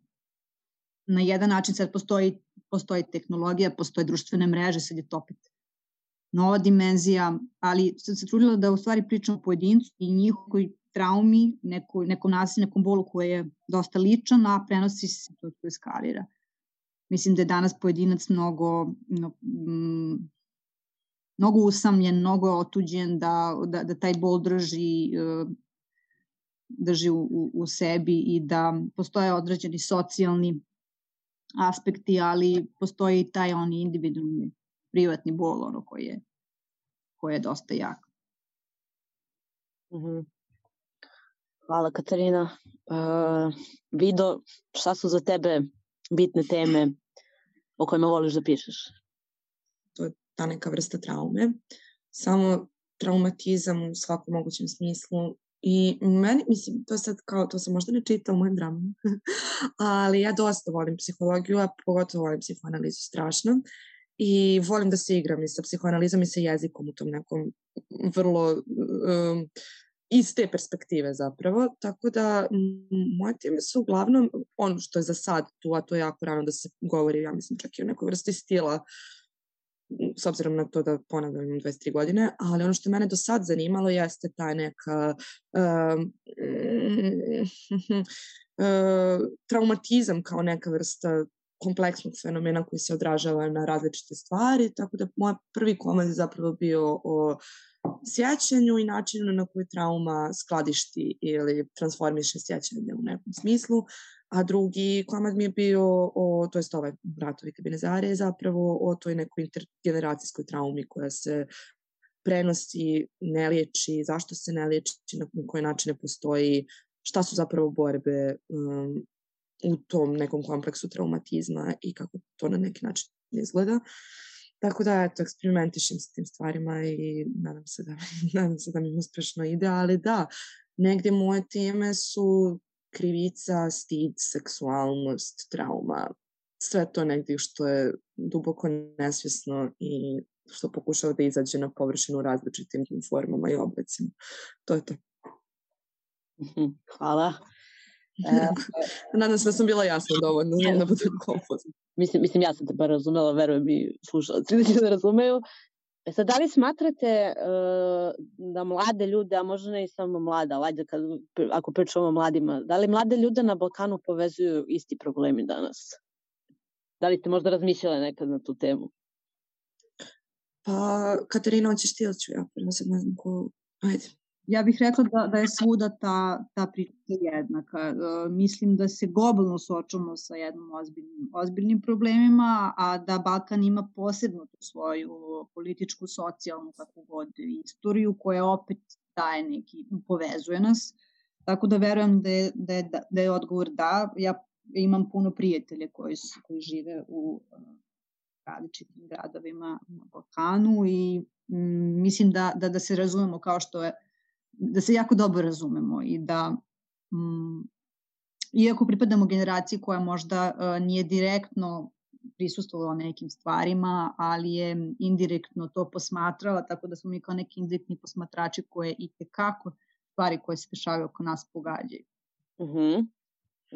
na jedan način sad postoji, postoji tehnologija, postoje društvene mreže, sad je to opet nova dimenzija, ali sam se trudila da u stvari pričam o pojedincu i njihovoj traumi, neko, nekom nasilju, nekom bolu koji je dosta ličan, a prenosi se to, to eskalira. Mislim da je danas pojedinac mnogo, no, mm, mnogo usamljen, mnogo otuđen, da, da, da taj bol drži, e, drži u, u sebi i da postoje određeni socijalni aspekti, ali postoji i taj oni individualni privatni bol ono koji je, koji je dosta jak. Mm. Hvala Katarina. Uh, Vido, šta su za tebe bitne teme o kojima voliš da pišeš? To je ta neka vrsta traume. Samo traumatizam u svakom mogućem smislu I meni, mislim, to sad kao, to sam možda ne čita u mojim dramama, ali ja dosta volim psihologiju, a pogotovo volim psihoanalizu strašno. I volim da se igram i sa psihoanalizom i sa jezikom u tom nekom vrlo um, iz te perspektive zapravo, tako da moje teme su uglavnom ono što je za sad tu, a to je jako rano da se govori, ja mislim čak i o nekoj vrsti stila, s obzirom na to da ponavljam imam 23 godine, ali ono što mene do sad zanimalo jeste ta neka uh, uh, traumatizam kao neka vrsta kompleksnog fenomena koji se odražava na različite stvari, tako da moj prvi komad je zapravo bio o sjećanju i načinu na koji trauma skladišti ili transformiše sjećanje u nekom smislu, a drugi komad mi je bio o, to jest ovaj Bratovi kabinezare zapravo o toj nekoj intergeneracijskoj traumi koja se prenosi, ne liječi, zašto se ne liječi, na, koje načine postoji, šta su zapravo borbe um, u tom nekom kompleksu traumatizma i kako to na neki način izgleda. Tako da, eto, eksperimentišem sa tim stvarima i nadam se da, nadam se da mi uspešno ide, ali da, negde moje teme su krivica, stid, seksualnost, trauma, sve to negde što je duboko nesvjesno i što pokušava da izađe na površinu različitim formama i oblicima. To je to. Mhm, hvala. Nadam se da sam bila jasna dovoljno, znam da budem konfuzna. Mislim, mislim, ja sam te bar razumela, verujem i slušalci da će da razumeju. E sad, da li smatrate uh, da mlade ljude, a možda ne i samo mlada, ali ajde kad, ako pričamo o mladima, da li mlade ljude na Balkanu povezuju isti problemi danas? Da li ste možda razmišljale nekad na tu temu? Pa, Katarina, hoćeš ti ili ću ja? Prvo sad ne znam ko... Ajde. Ja bih rekla da, da je svuda ta, ta priča jednaka. E, mislim da se globalno suočamo sa jednom ozbiljnim, ozbiljnim problemima, a da Balkan ima posebno tu svoju političku, socijalnu, kako god, istoriju koja opet daje neki, povezuje nas. Tako da verujem da je, da je, da je odgovor da. Ja imam puno prijatelja koji, su, koji žive u e, različitim gradovima na Balkanu i mm, mislim da, da, da se razumemo kao što je da se jako dobro razumemo i da mm, iako pripadamo generaciji koja možda uh, nije direktno prisustovala nekim stvarima, ali je indirektno to posmatrala, tako da smo mi kao neki indirektni posmatrači koje i tekako stvari koje se dešavaju oko nas pogađaju. Uh mhm. -huh.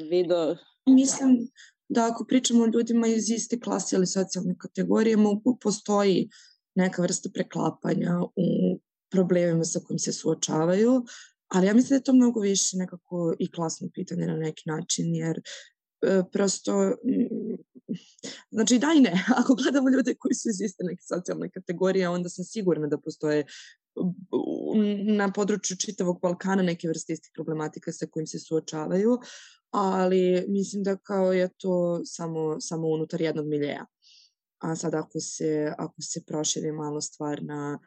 Vido... Mislim da ako pričamo o ljudima iz iste klase ili socijalne kategorije, mogu, postoji neka vrsta preklapanja u problemima sa kojim se suočavaju, ali ja mislim da je to mnogo više nekako i klasno pitanje na neki način, jer e, prosto, mm, znači da i ne, ako gledamo ljude koji su iz iste neke socijalne kategorije, onda sam sigurna da postoje na području čitavog Balkana neke vrste istih problematika sa kojim se suočavaju, ali mislim da kao je to samo, samo unutar jednog miljeja. A sad ako se, ako se proširi malo stvar na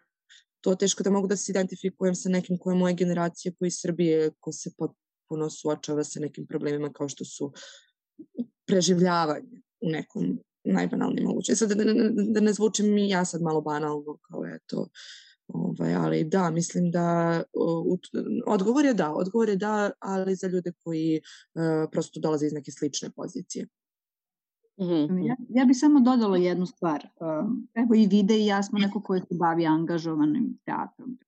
to teško da mogu da se identifikujem sa nekim koje moje generacije koji iz Srbije ko se potpuno suočava sa nekim problemima kao što su preživljavanje u nekom najbanalnijem moguće. Sad da, da, da ne zvučim mi ja sad malo banalno kao eto Ovaj, ali da, mislim da uh, odgovor je da, odgovor je da, ali za ljude koji uh, prosto dolaze iz neke slične pozicije. Mm -hmm. ja, ja bih samo dodala jednu stvar. Uh, evo i vide i ja smo neko koji se bavi angažovanim teatrom.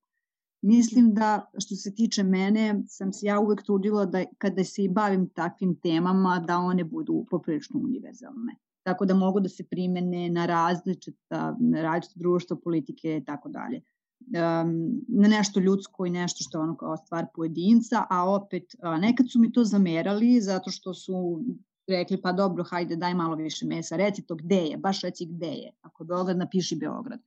Mislim da što se tiče mene, sam se ja uvek trudila da kada se i bavim takvim temama, da one budu poprilično univerzalne. Tako da mogu da se primene na različita, na različita društva, politike i tako dalje um, na nešto ljudsko i nešto što je ono kao stvar pojedinca, a opet nekad su mi to zamerali zato što su rekli pa dobro, hajde daj malo više mesa, reci to gde je, baš reci gde je, ako Beograd napiši Beograd.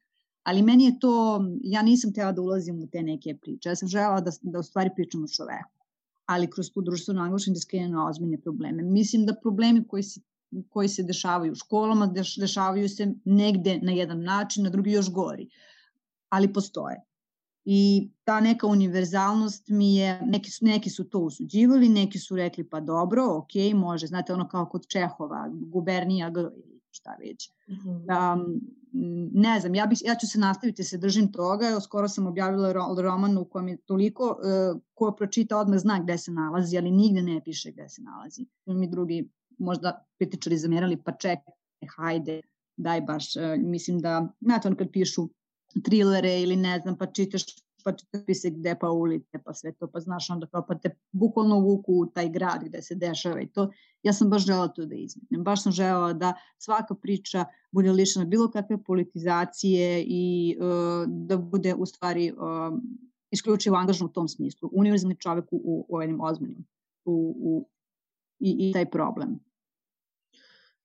Ali meni je to, ja nisam htela da ulazim u te neke priče, ja sam žela da, da u stvari pričam o čoveku, ali kroz tu društvenu angličnu da skrenem na ozbiljne probleme. Mislim da problemi koji se koji se dešavaju u školama, deš, dešavaju se negde na jedan način, na drugi još gori. Ali postoje. I ta neka univerzalnost mi je, neki su, neki su to usuđivali, neki su rekli pa dobro, ok, može, znate ono kao kod Čehova, gubernija G ili šta već. Um, ne znam, ja, bih, ja ću se nastaviti da se držim toga, skoro sam objavila roman u kojem je toliko, uh, ko pročita odmah zna gde se nalazi, ali nigde ne piše gde se nalazi. Mi drugi možda kritičari zamjerali, pa čekaj, hajde, daj baš, uh, mislim da, znate on kad pišu trilere ili ne znam, pa čitaš pa čitaš se gde pa ulice, pa sve to, pa znaš onda kao pa te bukvalno vuku u taj grad gde se dešava i to. Ja sam baš žela to da izmetnem. Baš sam žela da svaka priča bude lišena bilo kakve politizacije i uh, da bude u stvari uh, isključivo angažno u tom smislu. Univerzalni čovek u, u, ovim ozbiljnim u, u, i, i taj problem.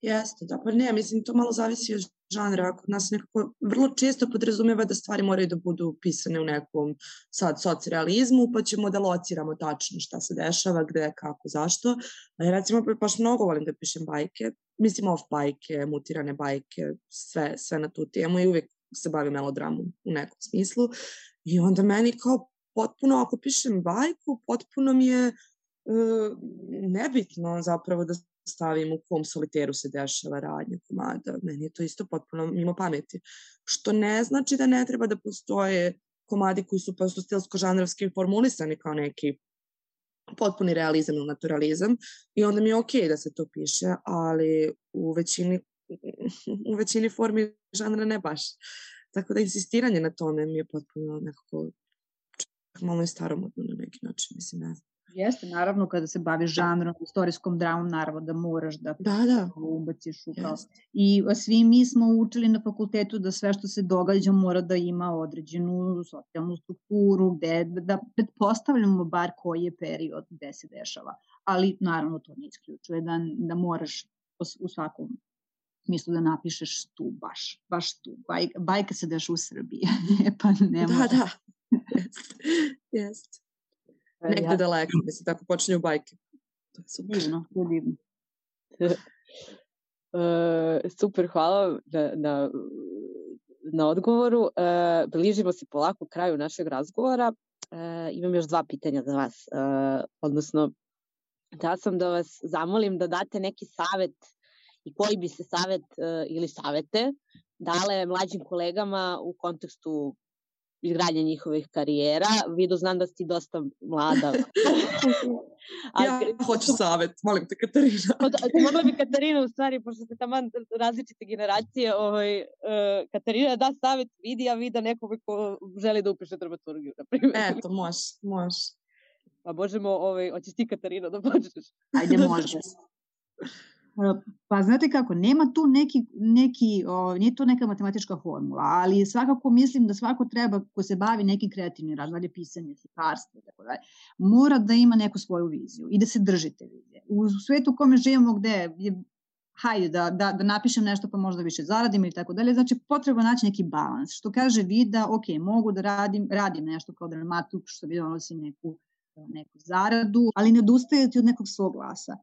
Jeste, da, pa ne, mislim, to malo zavisi od žanra. Kod nas nekako vrlo često podrazumeva da stvari moraju da budu pisane u nekom sad socrealizmu, pa ćemo da lociramo tačno šta se dešava, gde, kako, zašto. A ja recimo baš mnogo volim da pišem bajke, mislim off bajke, mutirane bajke, sve, sve na tu temu i uvijek se bavim melodramom u nekom smislu. I onda meni kao potpuno, ako pišem bajku, potpuno mi je uh, nebitno zapravo da stavim u kom soliteru se dešava radnja komada. Meni je to isto potpuno mimo pameti. Što ne znači da ne treba da postoje komadi koji su prosto stilsko-žanrovski formulisani kao neki potpuni realizam ili naturalizam i onda mi je okej okay da se to piše, ali u većini, u većini formi žanra ne baš. Tako da insistiranje na tome mi je potpuno nekako malo je staromodno na neki način, mislim, ne znam. Jeste, naravno, kada se bavi žanrom, istorijskom dramom, naravno da moraš da, da, da. ubaciš u kao. I svi mi smo učili na fakultetu da sve što se događa mora da ima određenu socijalnu strukturu, gde, da pretpostavljamo bar koji je period gde se dešava. Ali, naravno, to ne isključuje da, da moraš u svakom smislu da napišeš tu baš, baš tu. Baj, bajka se deš u Srbiji, pa ne Da, da. Jest. Jest. Negde ja. daleko, mislim, tako počinju bajke. To je super. Divno, to je divno. Uh, super, hvala na, na, na odgovoru. Uh, bližimo se polako kraju našeg razgovora. Uh, imam još dva pitanja za vas. Uh, odnosno, da sam da vas zamolim da date neki savet i koji bi se savet uh, ili savete dale mlađim kolegama u kontekstu izgradnje njihovih karijera. Vidu, znam da si dosta mlada. A, ja hoću savet, molim te Katarina. Mogla bi Katarina u stvari, pošto ste tamo različite generacije, ovaj, uh, Katarina da savet vidi, a vida nekog ko želi da upiše dramaturgiju, na primjer. Eto, može, može. Pa možemo, ovaj, hoćeš ti Katarina da počneš? Ajde, može. Pa znate kako, nema tu neki, neki o, nije to neka matematička formula, ali svakako mislim da svako treba ko se bavi nekim kreativnim radom, dalje pisanje, slikarstvo, tako dalje, mora da ima neku svoju viziju i da se drži te vizije. U svetu u kome živimo gde je hajde da, da, da napišem nešto pa možda više zaradim ili tako dalje, znači potreba naći neki balans, što kaže vida, ok, mogu da radim, radim nešto kao dramaturg, što bi donosi neku, neku zaradu, ali ne odustajati od nekog svog glasa.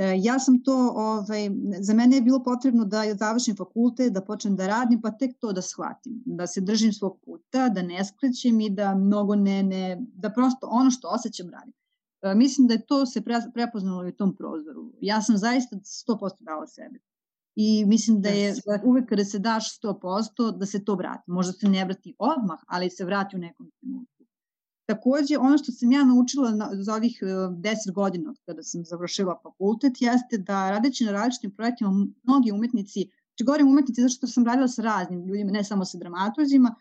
E, ja sam to, ovaj, za mene je bilo potrebno da završim fakulte, da počnem da radim, pa tek to da shvatim, da se držim svog puta, da ne skrećem i da mnogo ne, ne, da prosto ono što osjećam radim. E, mislim da je to se pre, prepoznalo u tom prozoru. Ja sam zaista 100% dala sebe. I mislim da je da uvek kada se daš 100%, da se to vrati. Možda se ne vrati odmah, ali se vrati u nekom trenutku. Takođe, ono što sam ja naučila na, za ovih 10 e, godina kada sam završila fakultet, jeste da radeći na različitim projektima, mnogi umetnici, znači govorim umetnici zato što sam radila sa raznim ljudima, ne samo sa dramatuzima,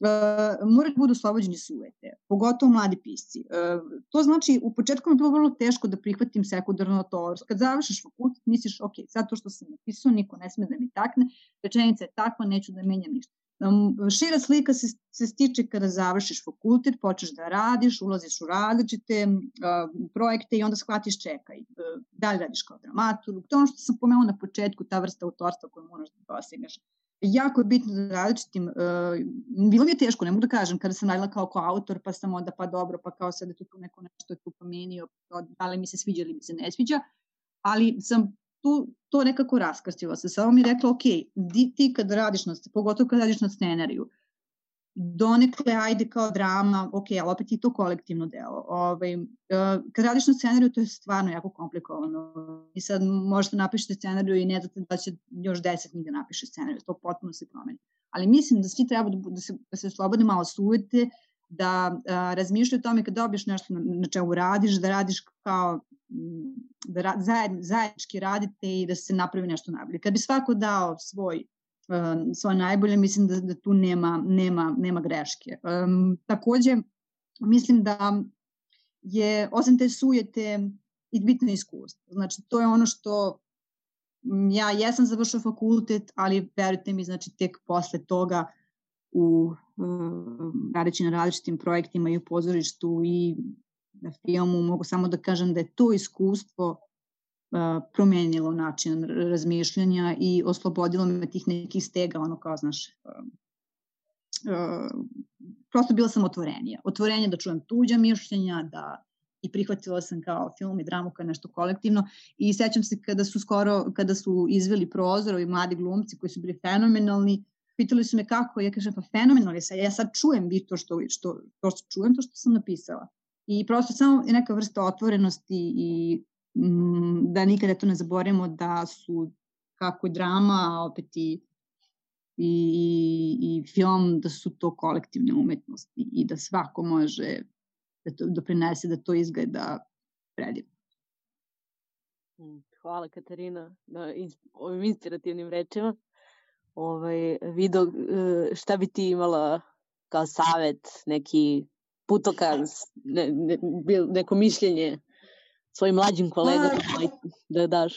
Uh, moraju da budu oslobođeni suvete, pogotovo mladi pisci. Uh, to znači, u početku mi je bilo vrlo teško da prihvatim sekundarno to. Kad završiš fakultet, misliš, ok, sad to što sam napisao, niko ne sme da mi takne, rečenica je takva, neću da menjam ništa. Šira slika se, se stiče kada završiš fakultet, počneš da radiš, ulaziš u različite uh, projekte i onda shvatiš čekaj, uh, da li radiš kao dramaturg, to ono što sam pomenula na početku, ta vrsta autorstva koju moraš da postigneš. Jako je bitno da različitim, uh, bilo mi je teško, ne mogu da kažem, kada sam radila kao, kao autor, pa sam onda pa dobro, pa kao sad je tu, tu neko nešto tu pomenio, da li mi se sviđa ili mi se ne sviđa, ali sam tu to nekako raskrstilo se. Samo mi rekla, ok, di, ti kad radiš na, pogotovo kad radiš na scenariju, donekle ajde kao drama, ok, ali opet i to kolektivno delo. Ovaj, uh, kad radiš na scenariju, to je stvarno jako komplikovano. I sad možete napišete scenariju i ne znate da će još deset njih da napiše scenariju, to potpuno se promeni. Ali mislim da svi treba da, da se, da se slobodno malo suvete, da a, razmišljaju o tome kad dobiješ nešto na, na čemu radiš, da radiš kao da ra, zajed, zajednički radite i da se napravi nešto najbolje. Kad bi svako dao svoj um, svoje najbolje, mislim da, da tu nema, nema, nema greške. Um, takođe, mislim da je, osim te sujete, i bitno iskustvo. Znači, to je ono što ja jesam završao fakultet, ali verujte mi, znači, tek posle toga u radeći na različitim projektima i u pozorištu i na filmu, mogu samo da kažem da je to iskustvo uh, promenilo način razmišljanja i oslobodilo me tih nekih stega, ono kao, znaš, uh, uh, prosto bila sam otvorenija. Otvorenje da čujem tuđa mišljenja, da i prihvatila sam kao film i dramu kao nešto kolektivno i sećam se kada su skoro, kada su izveli prozor mladi glumci koji su bili fenomenalni, pitali su me kako, ja kažem pa fenomenalno, ja, ja sad čujem vi to što, što, to što čujem, to što sam napisala. I prosto samo je neka vrsta otvorenosti i mm, da nikada to ne zaboravimo da su kako drama, opet i, i, i film, da su to kolektivne umetnosti i da svako može da to doprinese da to izgleda predivno. Mm, hvala Katarina na ovim inspirativnim rečima. Ovaj, video, e, šta bi ti imala kao savet, neki putokaz, ne, ne, neko mišljenje svojim mlađim kolegama pa, da daš?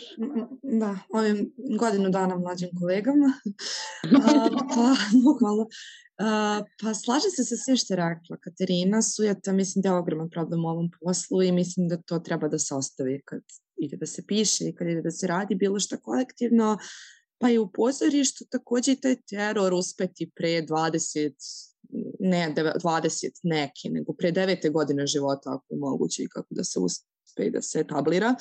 Da, ovim godinu dana mlađim kolegama. A, pa, bukvalno. Uh, pa slažem se sa sve što je rekla Katarina, sujeta mislim da je ogroman problem u ovom poslu i mislim da to treba da se ostavi kad ide da se piše i kad ide da se radi bilo što kolektivno, pa i u pozorištu takođe i taj teror uspeti pre 20 ne 20 neki, nego pre devete godine života ako je moguće i kako da se uspe i da se etablira.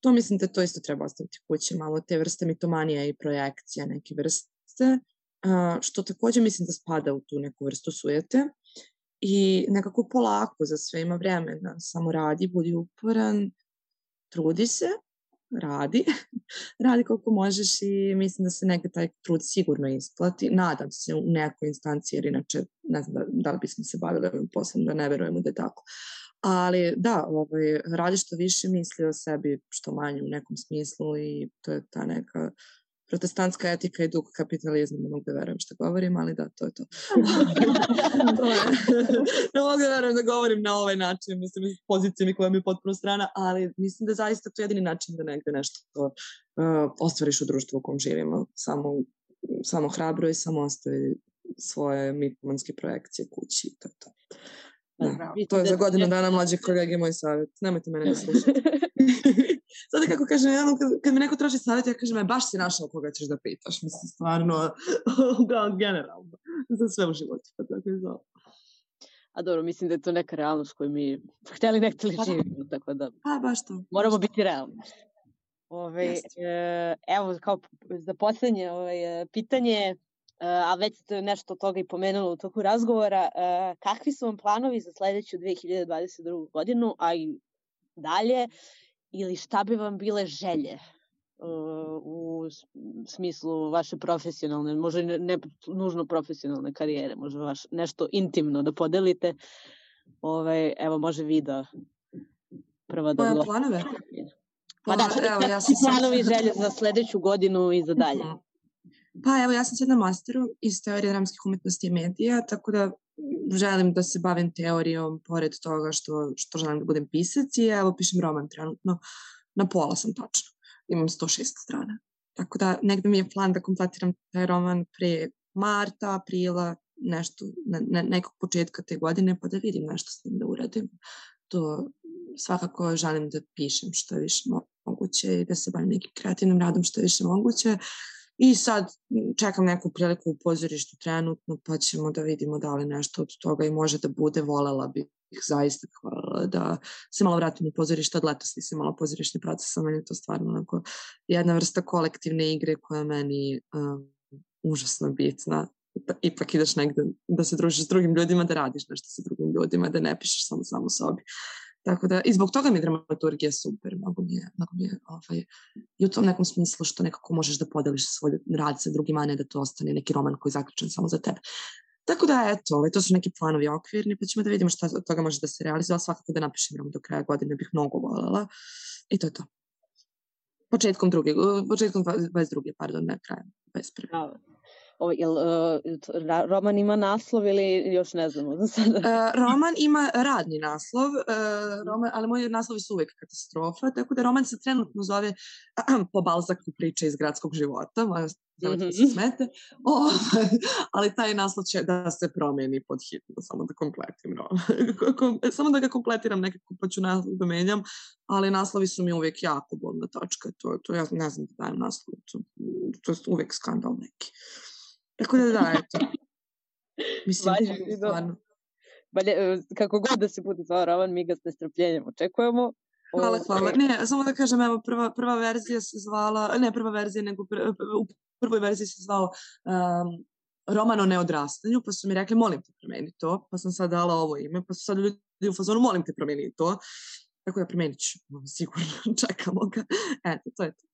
To mislim da to isto treba ostaviti kući, malo te vrste mitomanija i projekcija neke vrste, što takođe mislim da spada u tu neku vrstu sujete i nekako polako za sve ima vremena, samo radi, budi uporan, trudi se radi. radi koliko možeš i mislim da se neka taj trud sigurno isplati. Nadam se u nekoj instanciji, jer inače ne znam da, da li bismo se bavili ovim poslom, da ne verujemo da je tako. Ali da, ovaj, radi što više misli o sebi, što manje u nekom smislu i to je ta neka protestantska etika i duh kapitalizma, ne mogu da verujem što govorim, ali da, to je to. to je. ne mogu da verujem da govorim na ovaj način, mislim, iz pozicije mi koja mi je potpuno strana, ali mislim da zaista to je jedini način da negde nešto uh, ostvariš u društvu u kom živimo. Samo, samo hrabro i samo ostavi svoje mitomanske projekcije kući to je to. Da, to je za godinu dana mlađe kolege moj savjet. Nemojte mene da slušate. Sada kako kažem, ja, kad, kad mi neko traži savjet, ja kažem, e, baš si našao koga ćeš da pitaš. Mislim, stvarno, da, generalno. Za sve u životu, pa tako je zove. A dobro, mislim da je to neka realnost koju mi hteli ne hteli pa, živimo, tako da... Pa, baš to. Moramo biti realni. Ove, e, evo, kao za poslednje ove, e, pitanje, a već ste nešto od toga i pomenuli u toku razgovora, e, kakvi su vam planovi za sledeću 2022. godinu, a i dalje ili šta bi vam bile želje uh, u smislu vaše profesionalne, možda ne, ne nužno profesionalne karijere, možda vaš, nešto intimno da podelite. Ovaj, evo, može vi da prvo da... Moje planove? Pa da, evo, ja sam planovi želje za sledeću godinu i za dalje. Pa evo, ja sam sad na masteru iz teorije dramskih umetnosti i medija, tako da želim da se bavim teorijom pored toga što, što želim da budem pisac i evo pišem roman trenutno. Na pola sam tačno. Imam 106 strana. Tako da negde mi je plan da kompletiram taj roman pre marta, aprila, nešto, ne, ne, nekog početka te godine, pa da vidim nešto s njim da uradim. To svakako želim da pišem što je više moguće i da se bavim nekim kreativnim radom što je više moguće. I sad čekam neku priliku u pozorištu trenutno, pa ćemo da vidimo da li nešto od toga i može da bude. Volela bih zaista da se malo vratim u pozorište, od letos se malo pozorišni proces, a meni je to stvarno onako jedna vrsta kolektivne igre koja je meni um, užasno bitna. Ipak ideš negde da se družiš s drugim ljudima, da radiš nešto sa drugim ljudima, da ne pišeš samo samo sobi. Tako da, i zbog toga mi je dramaturgija super, mnogo mi je, mnogo mi je ovaj, i u tom nekom smislu što nekako možeš da podeliš svoj rad sa drugima, a ne da to ostane neki roman koji je zaključen samo za tebe. Tako da, eto, ovaj, to su neki planovi okvirni, pa ćemo da vidimo šta od toga može da se realizuje, svakako da napišem roman do kraja godine, bih mnogo voljela. I to je to. Početkom druge, početkom 22. pardon, ne krajem 21. Bravo. O, jel, uh, roman ima naslov ili još ne znamo za sada? Uh, roman ima radni naslov, uh, roman, ali moji naslovi su uvek katastrofa, tako da roman se trenutno zove uh, po Balzaku priče iz gradskog života, moja mm -hmm. se smete, o, ali taj naslov će da se promeni pod hitno, samo da kompletim roman. samo da ga kompletiram nekako, pa ću naslov da menjam, ali naslovi su mi uvek jako bolna točka, to, to ja ne znam da dajem naslov, to, to je uvek skandal neki. Tako da da, eto. Mislim, Važi, stvarno. Balje, e, kako god da se bude zvao roman, mi ga s nestrpljenjem očekujemo. Hvala, hvala. Ne, samo da kažem, evo, prva, prva verzija se zvala, ne prva verzija, nego pr, u prvoj verziji se zvao um, roman o neodrastanju, pa su mi rekli, molim te promeni to, pa sam sad dala ovo ime, pa su sad ljudi u fazonu, molim te promeni to. Tako da promenit ću, sigurno, čekamo ga. Eto, to je to.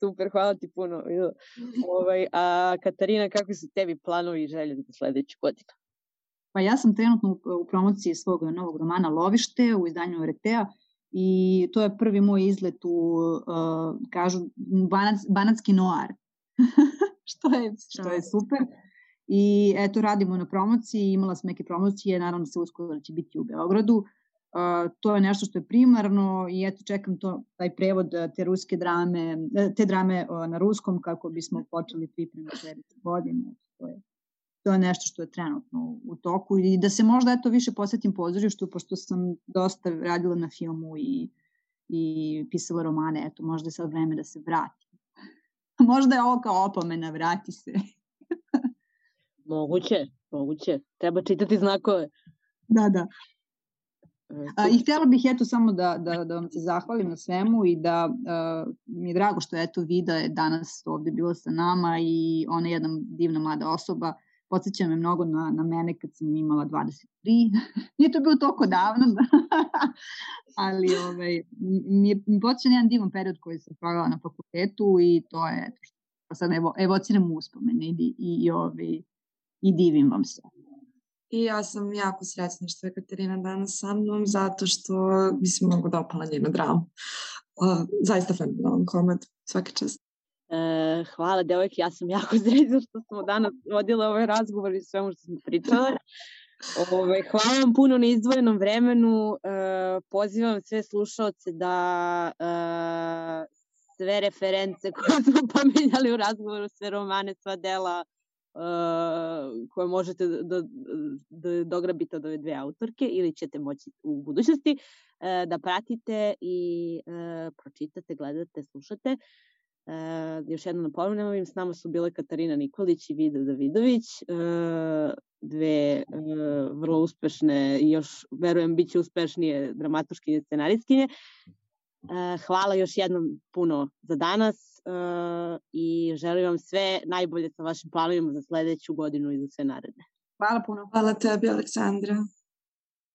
Super, hvala ti puno. Ovaj, a Katarina, kakvi su tebi planovi i želje za sledeću godinu? Pa ja sam trenutno u promociji svog novog romana Lovište u izdanju Eretea i to je prvi moj izlet u, uh, kažu, banac, banatski noir, što, je, što je super. I eto, radimo na promociji, imala sam neke promocije, naravno se uskoro da će biti u Beogradu. Uh, to je nešto što je primarno i eto čekam to, taj prevod te ruske drame, e, te drame na ruskom kako bismo počeli pripremu sledeće godine. To je, to je nešto što je trenutno u toku i da se možda eto više posvetim pozorištu pošto sam dosta radila na filmu i, i pisala romane, eto možda je sad vreme da se vratim. možda je ovo kao opomena, vrati se. moguće, moguće. Treba čitati znakove. Da, da. A, I htjela bih eto samo da, da, da vam se zahvalim na svemu i da uh, mi je drago što eto Vida je danas ovde bila sa nama i ona je jedna divna mlada osoba podsjeća me mnogo na, na mene kad sam imala 23. Nije to bilo toliko davno, da. ali ovaj, mi, mi podsjeća na jedan divan period koji sam provela na fakultetu i to je, pa sad evo, evociram uspomene i, i, i, ovaj, i divim vam se. I ja sam jako srećna što je Katarina danas sa mnom, zato što mi se mnogo dopala njena drama. Uh, zaista fenomenalan komad, svaka čast. E, hvala devojke, ja sam jako srećna što smo danas vodile ovaj razgovor i svemu što smo pričale. Ove, hvala vam puno na izdvojenom vremenu. E, pozivam sve slušalce da e, sve reference koje smo pominjali u razgovoru, sve romane, sva dela uh, koje možete da, da, da dograbite od ove dve autorke ili ćete moći u budućnosti uh, da pratite i uh, pročitate, gledate, slušate. Uh, još jednom napomenem, s nama su bile Katarina Nikolić i Vida Davidović, uh, dve uh, vrlo uspešne i još, verujem, bit će uspešnije dramaturškinje i scenaristkinje. Uh, hvala još jednom puno za danas uh, i želim vam sve najbolje sa vašim planovima za sledeću godinu i za sve naredne. Hvala puno. Hvala tebi, Aleksandra.